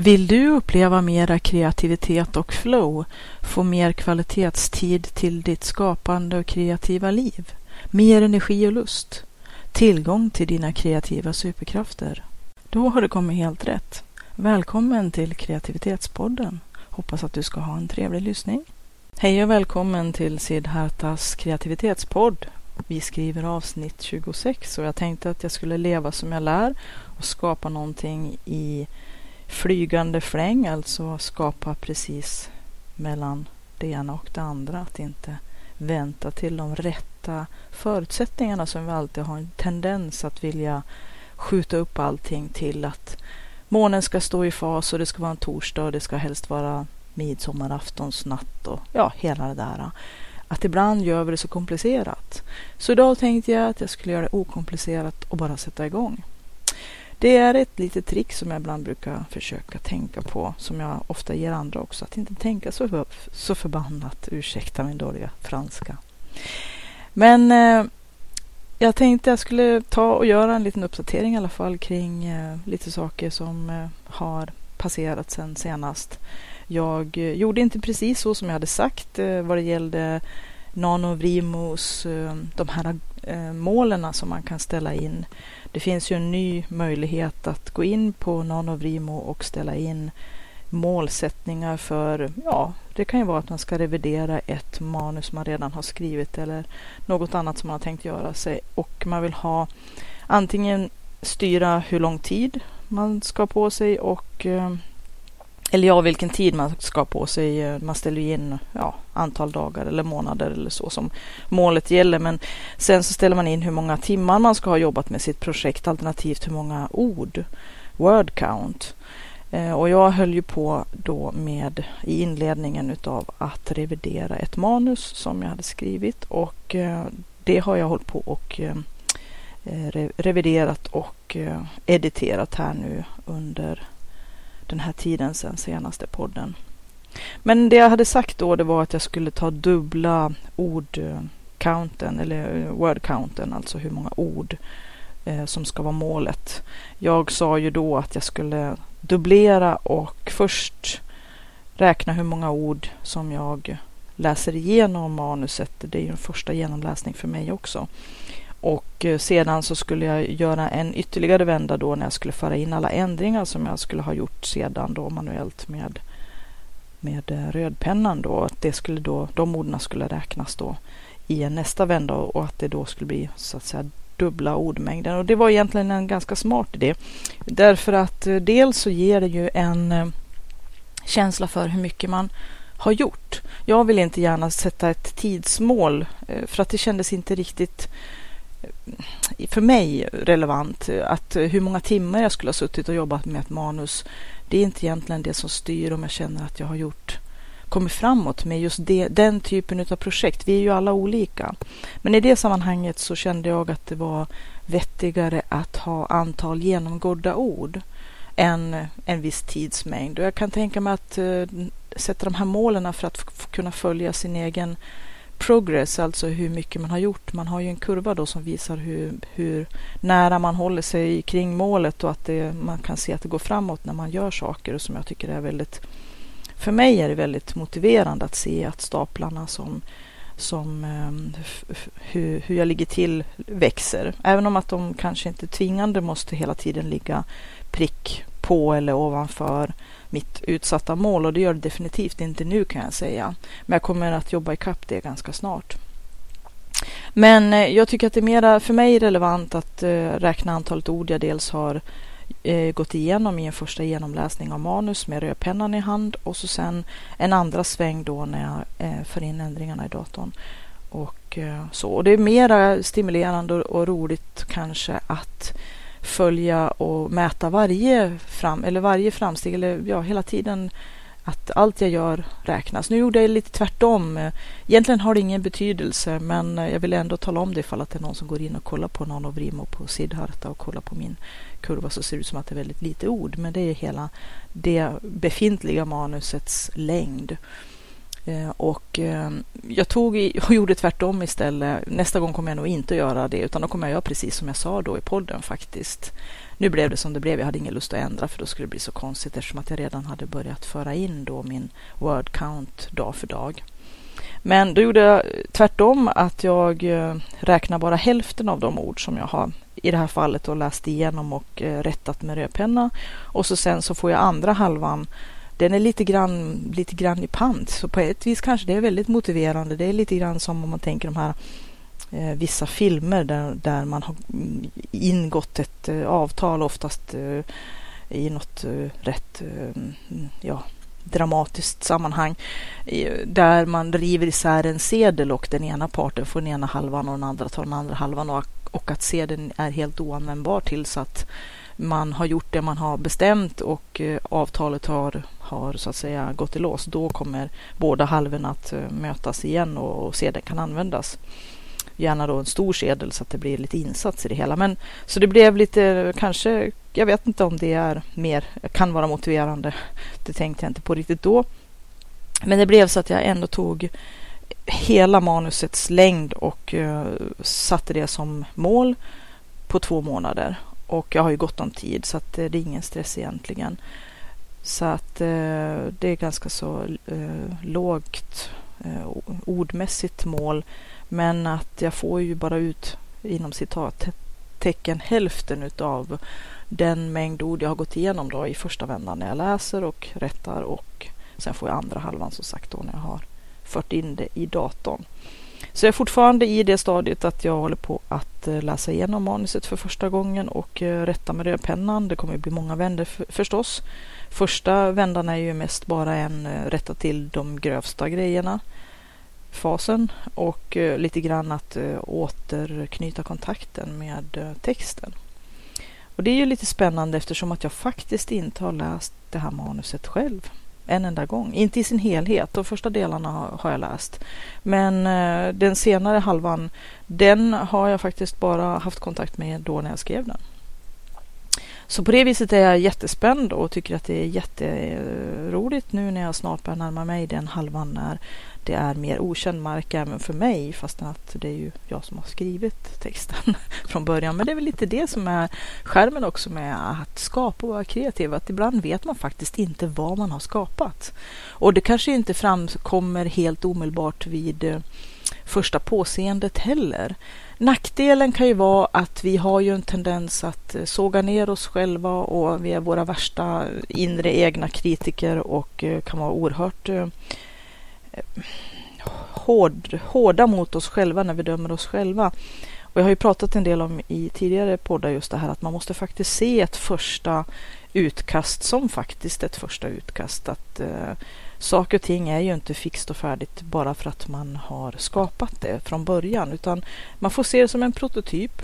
Vill du uppleva mera kreativitet och flow, få mer kvalitetstid till ditt skapande och kreativa liv, mer energi och lust, tillgång till dina kreativa superkrafter? Då har du kommit helt rätt. Välkommen till Kreativitetspodden. Hoppas att du ska ha en trevlig lyssning. Hej och välkommen till Siddhartas kreativitetspodd. Vi skriver avsnitt 26 och jag tänkte att jag skulle leva som jag lär och skapa någonting i flygande fläng, alltså skapa precis mellan det ena och det andra. Att inte vänta till de rätta förutsättningarna som vi alltid har en tendens att vilja skjuta upp allting till att månen ska stå i fas och det ska vara en torsdag och det ska helst vara midsommaraftonsnatt och ja, hela det där. Att ibland gör vi det så komplicerat. Så idag tänkte jag att jag skulle göra det okomplicerat och bara sätta igång. Det är ett litet trick som jag ibland brukar försöka tänka på, som jag ofta ger andra också, att inte tänka så, så förbannat, ursäkta min dåliga franska. Men eh, jag tänkte jag skulle ta och göra en liten uppdatering i alla fall kring eh, lite saker som eh, har passerat sen senast. Jag eh, gjorde inte precis så som jag hade sagt eh, vad det gällde Nanovrimos, eh, de här eh, målen som man kan ställa in det finns ju en ny möjlighet att gå in på Nanovrimo och ställa in målsättningar för, ja, det kan ju vara att man ska revidera ett manus man redan har skrivit eller något annat som man har tänkt göra sig. Och man vill ha antingen styra hur lång tid man ska på sig och eh, eller ja, vilken tid man ska på sig. Eh, man ställer in ja, antal dagar eller månader eller så som målet gäller. Men sen så ställer man in hur många timmar man ska ha jobbat med sitt projekt alternativt hur många ord, word count. Eh, och jag höll ju på då med i inledningen utav att revidera ett manus som jag hade skrivit och eh, det har jag hållit på och reviderat och editerat här nu under den här tiden sen senaste podden. Men det jag hade sagt då det var att jag skulle ta dubbla ordcounten eller eh, wordcounten, alltså hur många ord eh, som ska vara målet. Jag sa ju då att jag skulle dubblera och först räkna hur många ord som jag läser igenom manuset. Det är ju en första genomläsning för mig också. Och eh, sedan så skulle jag göra en ytterligare vända då när jag skulle föra in alla ändringar som jag skulle ha gjort sedan då manuellt med, med eh, rödpennan då. Att det skulle då, de orden skulle räknas då i en nästa vända och att det då skulle bli så att säga dubbla ordmängden. Och det var egentligen en ganska smart idé. Därför att eh, dels så ger det ju en känsla för hur mycket man har gjort. Jag vill inte gärna sätta ett tidsmål för att det kändes inte riktigt för mig relevant. Att hur många timmar jag skulle ha suttit och jobbat med ett manus, det är inte egentligen det som styr om jag känner att jag har gjort kommit framåt med just det, den typen av projekt. Vi är ju alla olika. Men i det sammanhanget så kände jag att det var vettigare att ha antal genomgådda ord än en viss tidsmängd. Och jag kan tänka mig att uh, sätta de här målen för att kunna följa sin egen progress, alltså hur mycket man har gjort. Man har ju en kurva då som visar hur, hur nära man håller sig kring målet och att det, man kan se att det går framåt när man gör saker och som jag tycker är väldigt, för mig är det väldigt motiverande att se att staplarna som som ehm, hur, hur jag ligger till växer. Även om att de kanske inte tvingande måste hela tiden ligga prick på eller ovanför mitt utsatta mål och det gör det definitivt inte nu kan jag säga. Men jag kommer att jobba ikapp det ganska snart. Men eh, jag tycker att det är mera för mig relevant att eh, räkna antalet ord jag dels har eh, gått igenom i en första genomläsning av manus med rödpennan i hand och så sen en andra sväng då när jag eh, för in ändringarna i datorn. Och eh, så. Och det är mera stimulerande och roligt kanske att följa och mäta varje, fram, eller varje framsteg, eller ja, hela tiden att allt jag gör räknas. Nu gjorde jag lite tvärtom. Egentligen har det ingen betydelse men jag vill ändå tala om det ifall att det är någon som går in och kollar på någon av Rimo på Siddharta och kollar på min kurva så ser det ut som att det är väldigt lite ord men det är hela det befintliga manusets längd. Eh, och eh, jag tog och gjorde tvärtom istället. Nästa gång kommer jag nog inte att göra det utan då kommer jag göra precis som jag sa då i podden faktiskt. Nu blev det som det blev. Jag hade ingen lust att ändra för då skulle det bli så konstigt eftersom att jag redan hade börjat föra in då min word count dag för dag. Men då gjorde jag tvärtom att jag eh, räknar bara hälften av de ord som jag har i det här fallet och läst igenom och eh, rättat med rödpenna. Och så sen så får jag andra halvan den är lite grann, lite grann i pant. Så på ett vis kanske det är väldigt motiverande. Det är lite grann som om man tänker de här eh, vissa filmer där, där man har mm, ingått ett eh, avtal oftast eh, i något eh, rätt eh, mm, ja, dramatiskt sammanhang där man river isär en sedel och den ena parten får den ena halvan och den andra tar den andra halvan och, och att sedeln är helt oanvändbar tills att man har gjort det man har bestämt och eh, avtalet har, har så att säga gått i lås, då kommer båda halvorna att eh, mötas igen och, och sedeln kan användas. Gärna då en stor sedel så att det blir lite insats i det hela. Men så det blev lite kanske, jag vet inte om det är mer, kan vara motiverande. Det tänkte jag inte på riktigt då. Men det blev så att jag ändå tog hela manusets längd och uh, satte det som mål på två månader. Och jag har ju gott om tid så att eh, det är ingen stress egentligen. Så att uh, det är ganska så lågt ordmässigt mål. Men att jag får ju bara ut inom citattecken hälften utav den mängd ord jag har gått igenom då i första vändan när jag läser och rättar och sen får jag andra halvan som sagt då när jag har fört in det i datorn. Så jag är fortfarande i det stadiet att jag håller på att eh, läsa igenom manuset för första gången och eh, rätta med rödpennan. Det kommer att bli många vändor förstås. Första vändan är ju mest bara en eh, rätta till de grövsta grejerna fasen och eh, lite grann att eh, återknyta kontakten med eh, texten. Och det är ju lite spännande eftersom att jag faktiskt inte har läst det här manuset själv en enda gång. Inte i sin helhet. De första delarna har, jag läst. Men den senare halvan, den har jag faktiskt bara haft kontakt med då när jag skrev den. Så på det viset är jag jättespänd och tycker att det är jätteroligt nu när jag snart börjar närma mig den halvan när det är mer okänd mark även för mig fastän att det är ju jag som har skrivit texten från början. Men det är väl lite det som är skärmen också med att skapa och vara kreativ. Att ibland vet man faktiskt inte vad man har skapat. Och det kanske inte framkommer helt omedelbart vid eh, första påseendet heller. Nackdelen kan ju vara att vi har ju en tendens att eh, såga ner oss själva och vi är våra värsta eh, inre egna kritiker och kan vara oerhört hård, hårda mot oss själva när vi dömer oss själva. Och jag har ju pratat en del om i tidigare poddar just det här att man måste faktiskt se ett första utkast som faktiskt ett första utkast. Att eh, saker och ting är ju inte fixt och färdigt bara för att man har skapat det från början utan man får se det som en prototyp.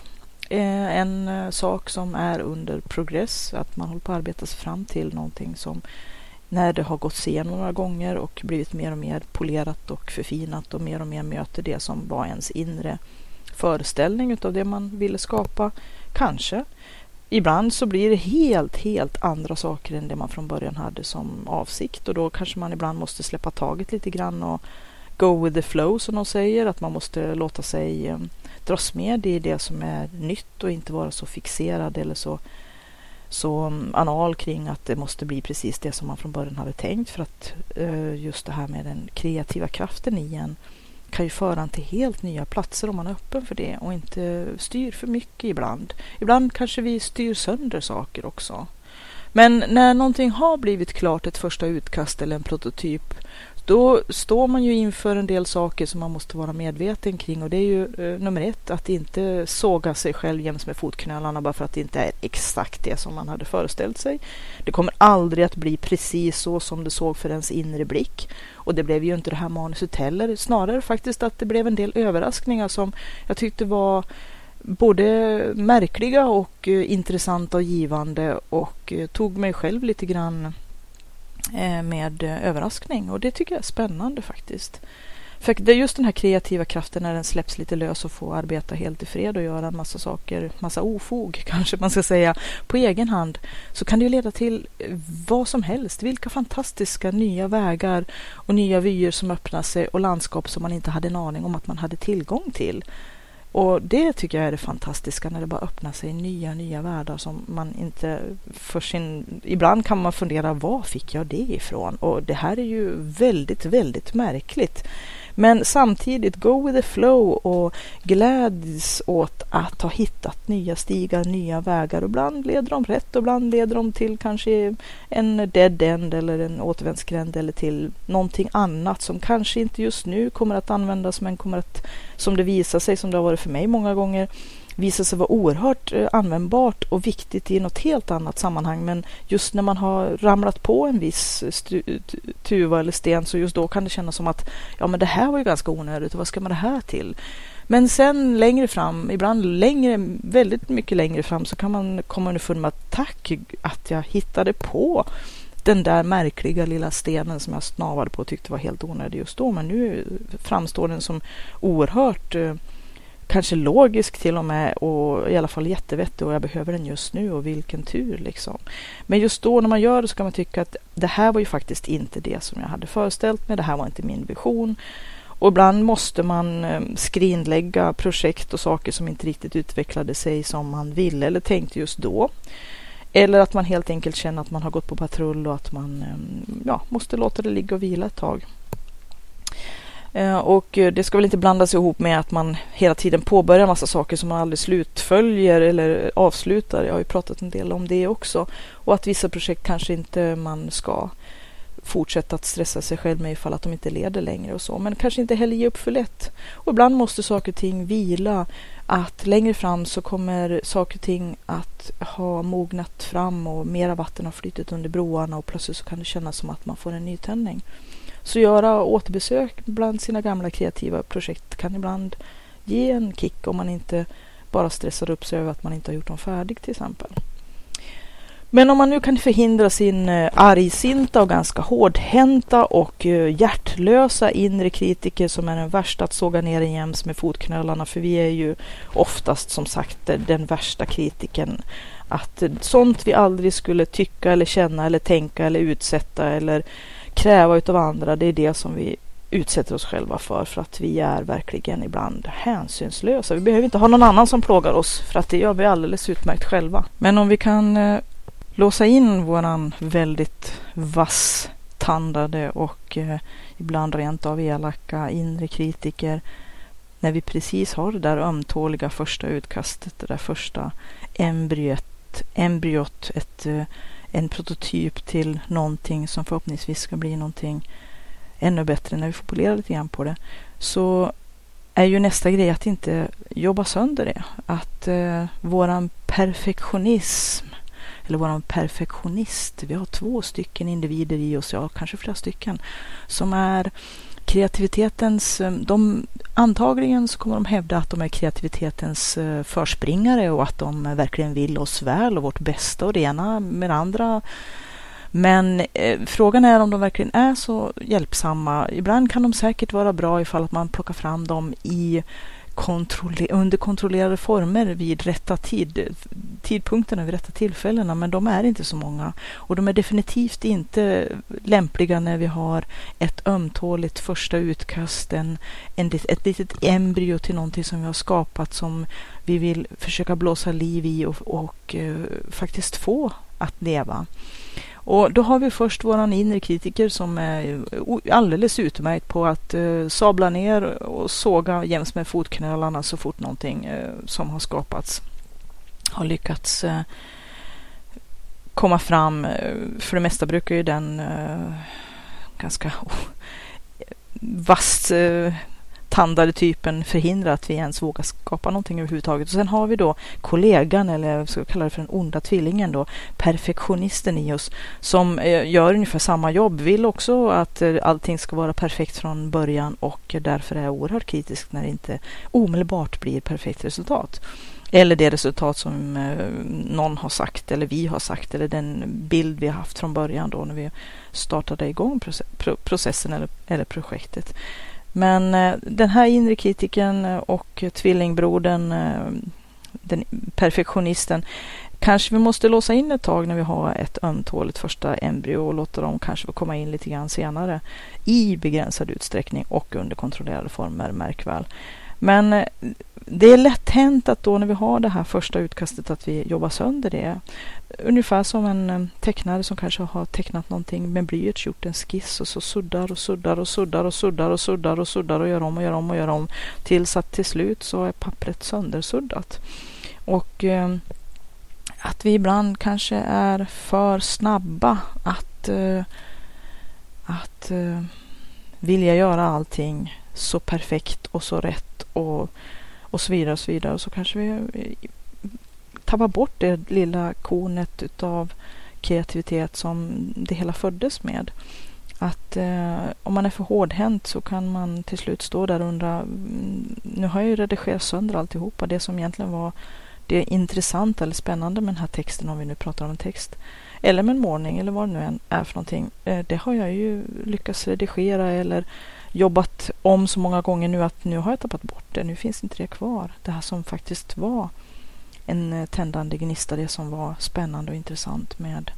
Eh, en eh, sak som är under progress, att man håller på att arbeta sig fram till någonting som när det har gått igenom några gånger och blivit mer och mer polerat och förfinat och mer och mer möter det som var ens inre föreställning utav det man ville skapa. Kanske. Ibland så blir det helt, helt andra saker än det man från början hade som avsikt och då kanske man ibland måste släppa taget lite grann och go with the flow som de säger, att man måste låta sig eh, dras med i det som är nytt och inte vara så fixerad eller så så mm, anal kring att det måste bli precis det som man från början hade tänkt för att eh, just det här med den kreativa kraften i en kan ju föra en till helt nya platser om man är öppen för det och inte styr för mycket ibland. Ibland kanske vi styr sönder saker också. Men när någonting har blivit klart, ett första utkast eller en prototyp, då står man ju inför en del saker som man måste vara medveten kring och det är ju eh, nummer ett att inte såga sig själv jäms med fotknölarna bara för att det inte är exakt det som man hade föreställt sig. Det kommer aldrig att bli precis så som det såg för ens inre blick och det blev ju inte det här manuset heller. Snarare faktiskt att det blev en del överraskningar som jag tyckte var både märkliga och eh, intressanta och givande och eh, tog mig själv lite grann Eh, med eh, överraskning och det tycker jag är spännande faktiskt. För det är just den här kreativa kraften när den släpps lite lös och får arbeta helt i fred och göra en massa saker, massa ofog kanske man ska säga, på egen hand så kan det ju leda till eh, vad som helst. Vilka fantastiska nya vägar och nya vyer som öppnar sig och landskap som man inte hade en aning om att man hade tillgång till. Och det tycker jag är det fantastiska när det bara öppnar sig nya, nya världar som man inte för sin... Ibland kan man fundera, var fick jag det ifrån? Och det här är ju väldigt, väldigt märkligt. Men samtidigt go with the flow och gläds åt att ha hittat nya stigar, nya vägar. Och ibland leder de rätt och ibland leder de till kanske en dead end eller en återvändsgränd eller till någonting annat som kanske inte just nu kommer att användas men kommer att, som det visar sig, som det har varit för mig många gånger, visar sig vara oerhört eh, användbart och viktigt i något helt annat sammanhang. Men just när man har ramlat på en viss tuva eller sten så just då kan det kännas som att ja, men det här var ju ganska onödigt och vad ska man det här till? Men sen längre fram, ibland längre, väldigt mycket längre fram så kan man komma underfund med att tack att jag hittade på den där märkliga lilla stenen som jag snavade på och tyckte var helt onödig just då. Men nu framstår den som oerhört eh, kanske logisk till och med och i alla fall jättevettig och jag behöver den just nu och vilken tur liksom. Men just då när man gör det så kan man tycka att det här var ju faktiskt inte det som jag hade föreställt mig. Det här var inte min vision. Och ibland måste man eh, skrinlägga projekt och saker som inte riktigt utvecklade sig som man ville eller tänkte just då. Eller att man helt enkelt känner att man har gått på patrull och att man eh, ja, måste låta det ligga och vila ett tag. Eh, och eh, det ska väl inte blandas ihop med att man hela tiden påbörjar massa saker som man aldrig slutföljer eller avslutar. Jag har ju pratat en del om det också. Och att vissa projekt kanske inte man ska fortsätta att stressa sig själv med ifall att de inte leder längre och så. Men kanske inte heller ge upp för lätt. Och ibland måste saker och ting vila. Att längre fram så kommer saker och ting att ha mognat fram och mera vatten har flyttat under broarna och plötsligt så kan det kännas som att man får en nytändning. Så göra återbesök bland sina gamla kreativa projekt kan ibland ge en kick om man inte bara stressar upp sig över att man inte har gjort dem färdigt till exempel. Men om man nu kan förhindra sin eh, argsinta och ganska hårdhänta och eh, hjärtlösa inre kritiker som är den värsta att såga ner en jäms med fotknölarna, för vi är ju oftast som sagt eh, den värsta kritiken. Att sånt vi aldrig skulle tycka eller känna eller tänka eller utsätta eller kräva utav andra, det är det som vi utsätter oss själva för, för att vi är verkligen ibland hänsynslösa. Vi behöver inte ha någon annan som plågar oss, för att det gör vi alldeles utmärkt själva. Men om vi kan eh, låsa in våran väldigt vasstandade och eh, ibland rent av elaka inre kritiker när vi precis har det där ömtåliga första utkastet, det där första embryot, embryot ett eh, en prototyp till någonting som förhoppningsvis ska bli någonting ännu bättre när vi får polera lite grann på det, så är ju nästa grej att inte jobba sönder det. Att eh, våran perfektionism eller våran perfektionist, vi har två stycken individer i oss, ja kanske flera stycken, som är kreativitetens, eh, de, antagligen så kommer de hävda att de är kreativitetens eh, förspringare och att de verkligen vill oss väl och vårt bästa och det ena med det andra. Men eh, frågan är om de verkligen är så hjälpsamma. Ibland kan de säkert vara bra ifall att man plockar fram dem i kontroller under kontrollerade former vid rätta tid, tidpunkterna, vid rätta tillfällena, men de är inte så många. Och de är definitivt inte lämpliga när vi har ett ömtåligt första utkast, en, en, ett litet embryo till någonting som vi har skapat som vi vill försöka blåsa liv i och, och eh, faktiskt få att leva. Och då har vi först våran inre kritiker som är alldeles utmärkt på att eh, sabla ner och såga jäms med fotknölarna så fort någonting eh, som har skapats har lyckats eh, komma fram. Eh, för det mesta brukar ju den eh, ganska oh, vasst eh, tandade typen förhindra att vi ens vågar skapa någonting överhuvudtaget. Och sen har vi då kollegan, eller jag ska kalla det för den onda tvillingen då, perfektionisten i oss, som eh, gör ungefär samma jobb, vill också att eh, allting ska vara perfekt från början och därför är oerhört kritisk när det inte omedelbart blir perfekt resultat. eller det resultat som eh, någon har sagt eller vi har sagt eller den bild vi har haft från början då när vi startade igång processen eller, eller projektet. Men eh, den här inre kritiken eh, och tvillingbrodern, eh, den perfektionisten, kanske vi måste låsa in ett tag när vi har ett ömtåligt första embryo och låta dem kanske få komma in lite grann senare i begränsad utsträckning och under kontrollerade former, märk väl. Men eh, det är lätt hänt att då när vi har det här första utkastet att vi jobbar sönder det. Ungefär som en eh, tecknare som kanske har tecknat någonting med blyerts, gjort en skiss och så suddar och suddar och suddar och suddar och suddar och suddar och gör om och gör om och gör om tills att till slut så är pappret söndersuddat. Och eh, att vi ibland kanske är för snabba att, eh, att vilja göra allting så perfekt och så rätt och, och så vidare och så vidare. Och så kanske vi tappar bort det lilla kornet utav kreativitet som det hela föddes med. Att eh, om man är för hårdhänt så kan man till slut stå där och undra, mm, nu har jag ju redigerat sönder alltihopa, det som egentligen var det intressanta eller spännande med den här texten om vi nu pratar om en text. Eller med en målning eller vad det nu än är för någonting. Eh, det har jag ju lyckats redigera eller jobbat om så många gånger nu att nu har jag tappat bort det. Nu finns inte det kvar. Det här som faktiskt var en eh, tändande gnista, det som var spännande och intressant med,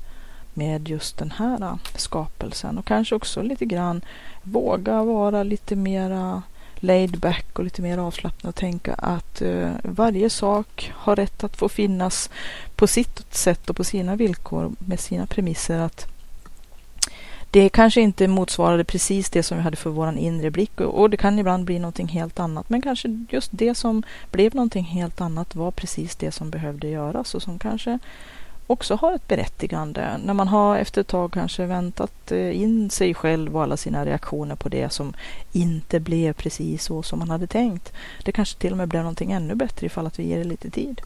med just den här eh, skapelsen. Och kanske också lite grann våga vara lite mera laid back och lite mer avslappnad och tänka att uh, varje sak har rätt att få finnas på sitt sätt och på sina villkor med sina premisser. att det kanske inte motsvarade precis det som vi hade för våran inre blick och, och det kan ibland bli någonting helt annat. Men kanske just det som blev någonting helt annat var precis det som behövde göras och som kanske också har ett berättigande. När man har efter ett tag kanske väntat eh, in sig själv och alla sina reaktioner på det som inte blev precis så som man hade tänkt. Det kanske till och med blev någonting ännu bättre ifall att vi ger det lite tid.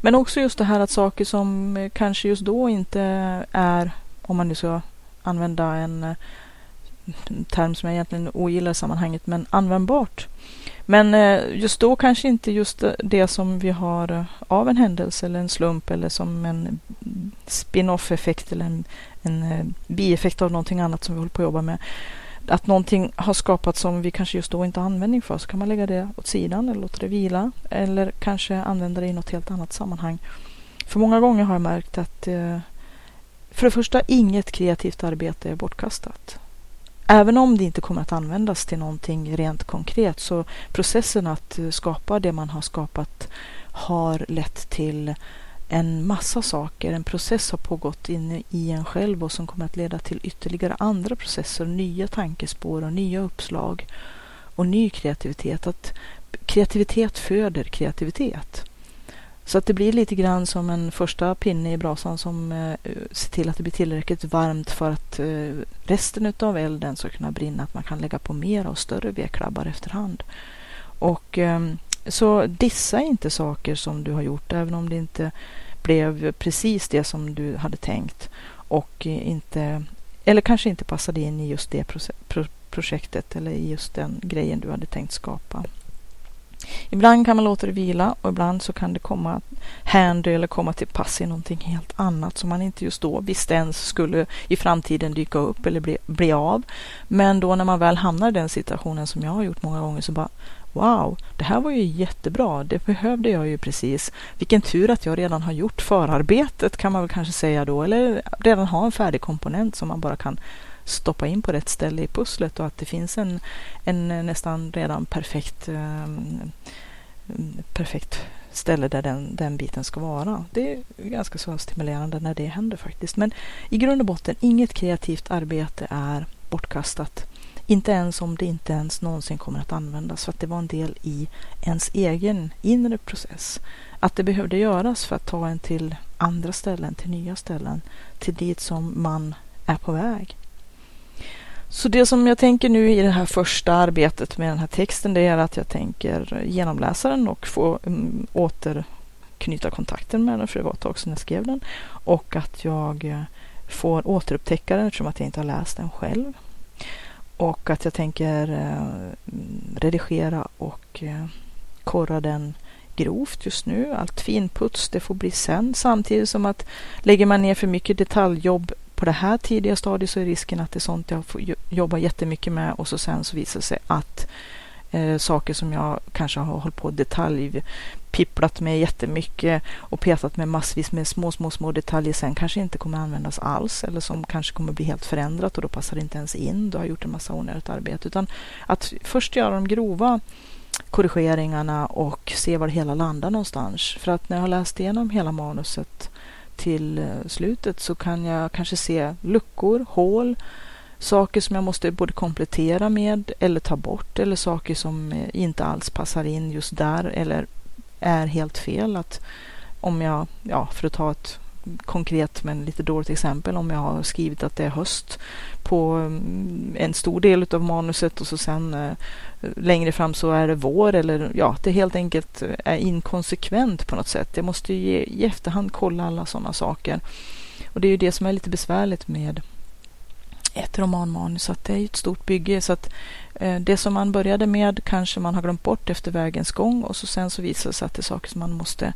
Men också just det här att saker som eh, kanske just då inte är, om man nu ska använda en eh, term som jag egentligen ogillar i sammanhanget, men användbart men eh, just då kanske inte just eh, det som vi har av en händelse eller en slump eller som en spin-off effekt eller en, en bieffekt av någonting annat som vi håller på att jobba med. Att någonting har skapats som vi kanske just då inte har användning för så kan man lägga det åt sidan eller låta det vila eller kanske använda det i något helt annat sammanhang. För många gånger har jag märkt att för det första inget kreativt arbete är bortkastat. Även om det inte kommer att användas till någonting rent konkret så processen att skapa det man har skapat har lett till en massa saker. En process har pågått inne i en själv och som kommer att leda till ytterligare andra processer, nya tankespår och nya uppslag och ny kreativitet. Att kreativitet föder kreativitet. Så att det blir lite grann som en första pinne i brasan som eh, ser till att det blir tillräckligt varmt för att eh, resten av elden ska kunna brinna. Att man kan lägga på mer och större vedklabbar efterhand. Och eh, så dissa inte saker som du har gjort även om det inte blev precis det som du hade tänkt och eh, inte eller kanske inte passade in i just det projektet eller i just den grejen du hade tänkt skapa. Ibland kan man låta det vila och ibland så kan det komma handy eller komma till pass i någonting helt annat som man inte just då visste ens skulle i framtiden dyka upp eller bli, bli av. Men då när man väl hamnar i den situationen som jag har gjort många gånger så bara Wow, det här var ju jättebra. Det behövde jag ju precis. Vilken tur att jag redan har gjort förarbetet kan man väl kanske säga då. Eller redan har en färdig komponent som man bara kan stoppa in på rätt ställe i pusslet och att det finns en, en nästan redan perfekt, um, perfekt ställe där den, den biten ska vara. Det är ganska så stimulerande när det händer faktiskt. Men i grund och botten, inget kreativt arbete är bortkastat. Inte ens om det inte ens någonsin kommer att användas för att det var en del i ens egen inre process. Att det behövde göras för att ta en till andra ställen, till nya ställen, till dit som man är på väg. Så det som jag tänker nu i det här första arbetet med den här texten det är att jag tänker genomläsa den och få um, återknyta kontakten med den för det var ett tag sedan jag skrev den. Och att jag eh, får återupptäcka den eftersom att jag inte har läst den själv. Och att jag tänker uh, redigera och uh, korra den grovt just nu. Allt finputs, det får bli sen. Samtidigt som att lägger man ner för mycket detaljjobb på det här tidiga stadiet så är risken att det är sånt jag får jobba jättemycket med och så sen så visar det sig att eh, saker som jag kanske har hållit på detalj pipplat med jättemycket och petat med massvis med små, små, små detaljer sen kanske inte kommer användas alls eller som kanske kommer bli helt förändrat och då passar det inte ens in. Du har gjort en massa onödigt arbete. Utan att först göra de grova korrigeringarna och se var det hela landar någonstans. För att när jag har läst igenom hela manuset till eh, slutet så kan jag kanske se luckor, hål, saker som jag måste både komplettera med eller ta bort eller saker som eh, inte alls passar in just där eller är helt fel. Att om jag, ja, för att ta ett konkret men lite dåligt exempel, om jag har skrivit att det är höst på mm, en stor del av manuset och så sen eh, längre fram så är det vår eller ja, det helt enkelt eh, är inkonsekvent på något sätt. Jag måste ju i efterhand kolla alla sådana saker. Och det är ju det som är lite besvärligt med ett romanmanus, att det är ett stort bygge. Så att eh, det som man började med kanske man har glömt bort efter vägens gång och så sen så visar det sig att det är saker som man måste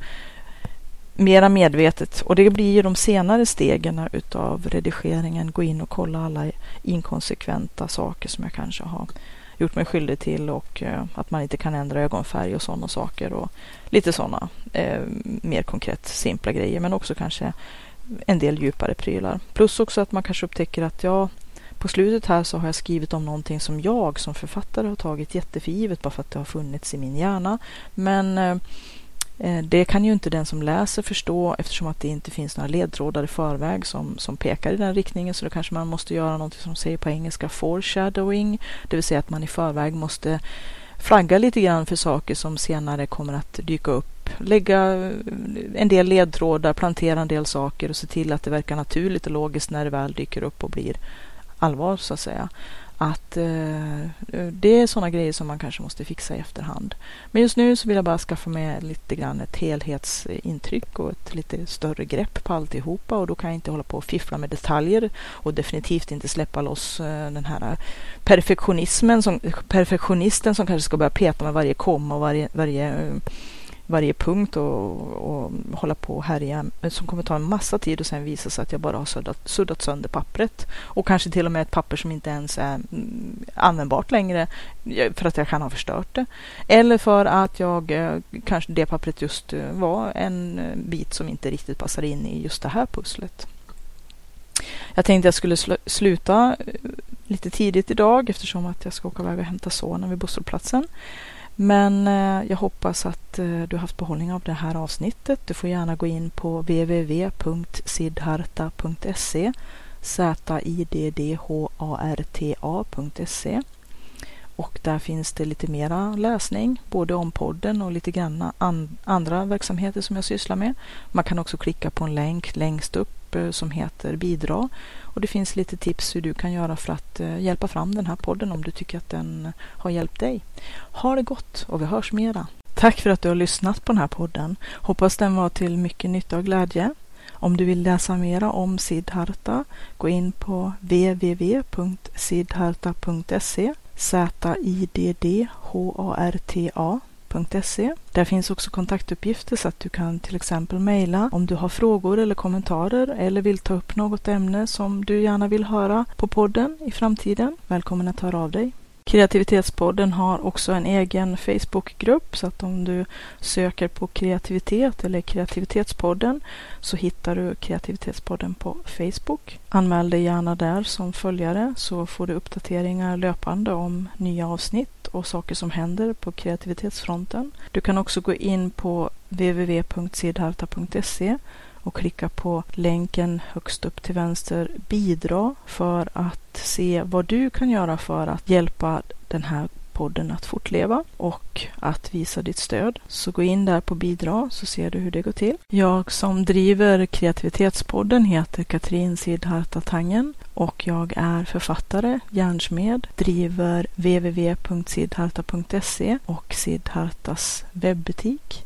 mera medvetet och det blir ju de senare stegen utav redigeringen, gå in och kolla alla inkonsekventa saker som jag kanske har gjort mig skyldig till och eh, att man inte kan ändra ögonfärg och sådana saker och lite sådana eh, mer konkret simpla grejer men också kanske en del djupare prylar. Plus också att man kanske upptäcker att ja, på slutet här så har jag skrivit om någonting som jag som författare har tagit jätteförgivet bara för att det har funnits i min hjärna. Men eh, Eh, det kan ju inte den som läser förstå eftersom att det inte finns några ledtrådar i förväg som, som pekar i den riktningen. Så då kanske man måste göra något som säger på engelska foreshadowing, det vill säga att man i förväg måste flagga lite grann för saker som senare kommer att dyka upp. Lägga eh, en del ledtrådar, plantera en del saker och se till att det verkar naturligt och logiskt när det väl dyker upp och blir allvar så att säga. Att eh, det är sådana grejer som man kanske måste fixa i efterhand. Men just nu så vill jag bara skaffa mig lite grann ett helhetsintryck och ett lite större grepp på alltihopa och då kan jag inte hålla på och fiffla med detaljer och definitivt inte släppa loss eh, den här perfektionismen som, perfektionisten som kanske ska börja peta med varje komma och varje, varje eh, varje punkt och, och hålla på och härja som kommer ta en massa tid och sen visa sig att jag bara har suddat, suddat sönder pappret. Och kanske till och med ett papper som inte ens är mm, användbart längre för att jag kan ha förstört det. Eller för att jag eh, kanske det pappret just eh, var en eh, bit som inte riktigt passar in i just det här pusslet. Jag tänkte jag skulle sl sluta lite tidigt idag eftersom att jag ska åka iväg och hämta sonen vid busshållplatsen. Men eh, jag hoppas att eh, du har haft behållning av det här avsnittet. Du får gärna gå in på www.sidharta.se z-i-d-d-h-a-r-t-a.se och där finns det lite mera läsning, både om podden och lite grann an andra verksamheter som jag sysslar med. Man kan också klicka på en länk längst upp eh, som heter bidra och det finns lite tips hur du kan göra för att eh, hjälpa fram den här podden om du tycker att den har hjälpt dig. Ha det gott och vi hörs mera. Tack för att du har lyssnat på den här podden. Hoppas den var till mycket nytta och glädje. Om du vill läsa mera om Siddharta, gå in på www.siddharta.se där finns också kontaktuppgifter så att du kan till exempel mejla om du har frågor eller kommentarer eller vill ta upp något ämne som du gärna vill höra på podden i framtiden. Välkommen att höra av dig. Kreativitetspodden har också en egen Facebookgrupp så att om du söker på kreativitet eller kreativitetspodden så hittar du kreativitetspodden på Facebook. Anmäl dig gärna där som följare så får du uppdateringar löpande om nya avsnitt och saker som händer på kreativitetsfronten. Du kan också gå in på www.sidharta.se och klicka på länken högst upp till vänster bidra för att se vad du kan göra för att hjälpa den här podden att fortleva och att visa ditt stöd. Så gå in där på bidra så ser du hur det går till. Jag som driver kreativitetspodden heter Katrin Sidharta Tangen och jag är författare, järnsmed, driver www.sidharta.se och Sidhartas webbutik